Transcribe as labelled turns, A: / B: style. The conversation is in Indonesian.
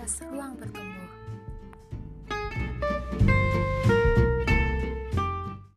A: atas ruang bertumbuh.